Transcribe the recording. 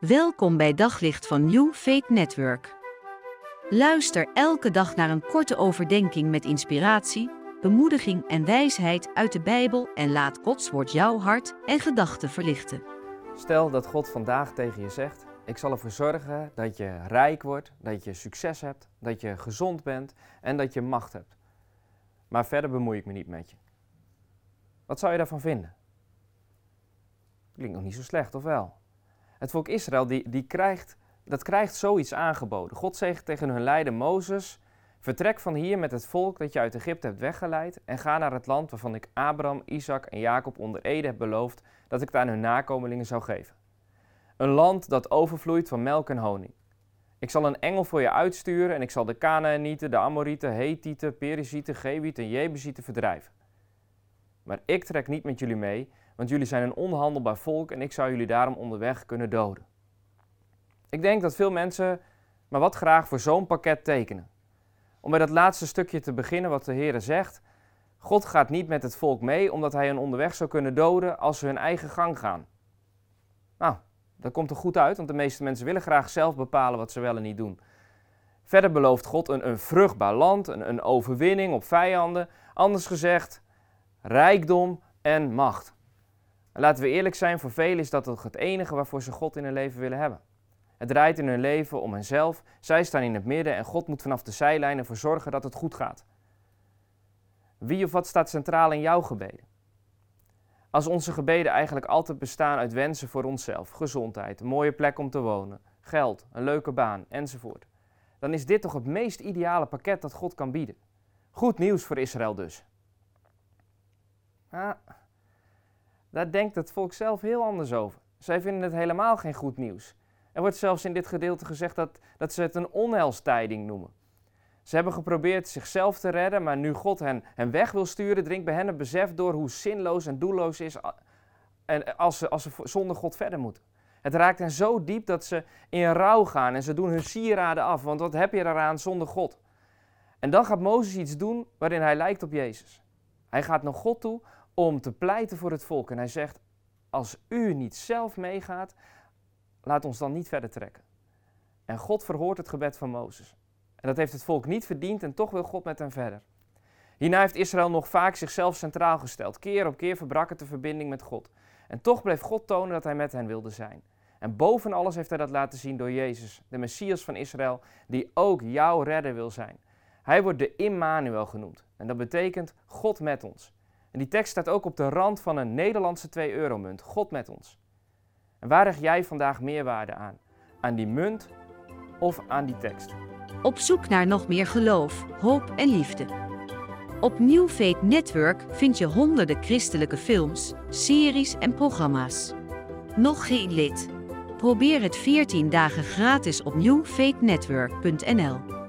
Welkom bij Daglicht van New Faith Network. Luister elke dag naar een korte overdenking met inspiratie, bemoediging en wijsheid uit de Bijbel en laat Gods woord jouw hart en gedachten verlichten. Stel dat God vandaag tegen je zegt: Ik zal ervoor zorgen dat je rijk wordt, dat je succes hebt, dat je gezond bent en dat je macht hebt. Maar verder bemoei ik me niet met je. Wat zou je daarvan vinden? Klinkt nog niet zo slecht, of wel? Het volk Israël die, die krijgt, dat krijgt zoiets aangeboden. God zegt tegen hun leider Mozes: Vertrek van hier met het volk dat je uit Egypte hebt weggeleid en ga naar het land waarvan ik Abraham, Isaac en Jacob onder Ede heb beloofd dat ik het aan hun nakomelingen zou geven. Een land dat overvloeit van melk en honing. Ik zal een engel voor je uitsturen en ik zal de Canaanieten, de Amorieten, Hethieten, Perizieten, Gewieten en Jebusieten verdrijven. Maar ik trek niet met jullie mee, want jullie zijn een onhandelbaar volk en ik zou jullie daarom onderweg kunnen doden. Ik denk dat veel mensen maar wat graag voor zo'n pakket tekenen. Om bij dat laatste stukje te beginnen wat de Heer zegt. God gaat niet met het volk mee omdat hij hen onderweg zou kunnen doden als ze hun eigen gang gaan. Nou, dat komt er goed uit, want de meeste mensen willen graag zelf bepalen wat ze wel en niet doen. Verder belooft God een, een vruchtbaar land, een, een overwinning op vijanden. Anders gezegd, rijkdom en macht. En laten we eerlijk zijn, voor velen is dat toch het enige waarvoor ze God in hun leven willen hebben. Het draait in hun leven om henzelf, zij staan in het midden en God moet vanaf de zijlijn ervoor zorgen dat het goed gaat. Wie of wat staat centraal in jouw gebeden? Als onze gebeden eigenlijk altijd bestaan uit wensen voor onszelf, gezondheid, een mooie plek om te wonen, geld, een leuke baan enzovoort, dan is dit toch het meest ideale pakket dat God kan bieden. Goed nieuws voor Israël dus. Ah, daar denkt het volk zelf heel anders over. Zij vinden het helemaal geen goed nieuws. Er wordt zelfs in dit gedeelte gezegd dat, dat ze het een onheilstijding noemen. Ze hebben geprobeerd zichzelf te redden, maar nu God hen, hen weg wil sturen, dringt bij hen het besef door hoe zinloos en doelloos is en als, ze, als ze zonder God verder moeten. Het raakt hen zo diep dat ze in rouw gaan en ze doen hun sieraden af, want wat heb je eraan zonder God? En dan gaat Mozes iets doen waarin hij lijkt op Jezus. Hij gaat naar God toe om te pleiten voor het volk. En hij zegt, als u niet zelf meegaat, laat ons dan niet verder trekken. En God verhoort het gebed van Mozes. En dat heeft het volk niet verdiend en toch wil God met hen verder. Hierna heeft Israël nog vaak zichzelf centraal gesteld. Keer op keer verbrak het de verbinding met God. En toch bleef God tonen dat hij met hen wilde zijn. En boven alles heeft hij dat laten zien door Jezus, de Messias van Israël, die ook jouw redder wil zijn. Hij wordt de Immanuel genoemd. En dat betekent God met ons. En die tekst staat ook op de rand van een Nederlandse 2-euro-munt. God met ons. En waar leg jij vandaag meerwaarde aan? Aan die munt of aan die tekst? Op zoek naar nog meer geloof, hoop en liefde. Op New Faith Network vind je honderden christelijke films, series en programma's. Nog geen lid? Probeer het 14 dagen gratis op newfaithnetwork.nl.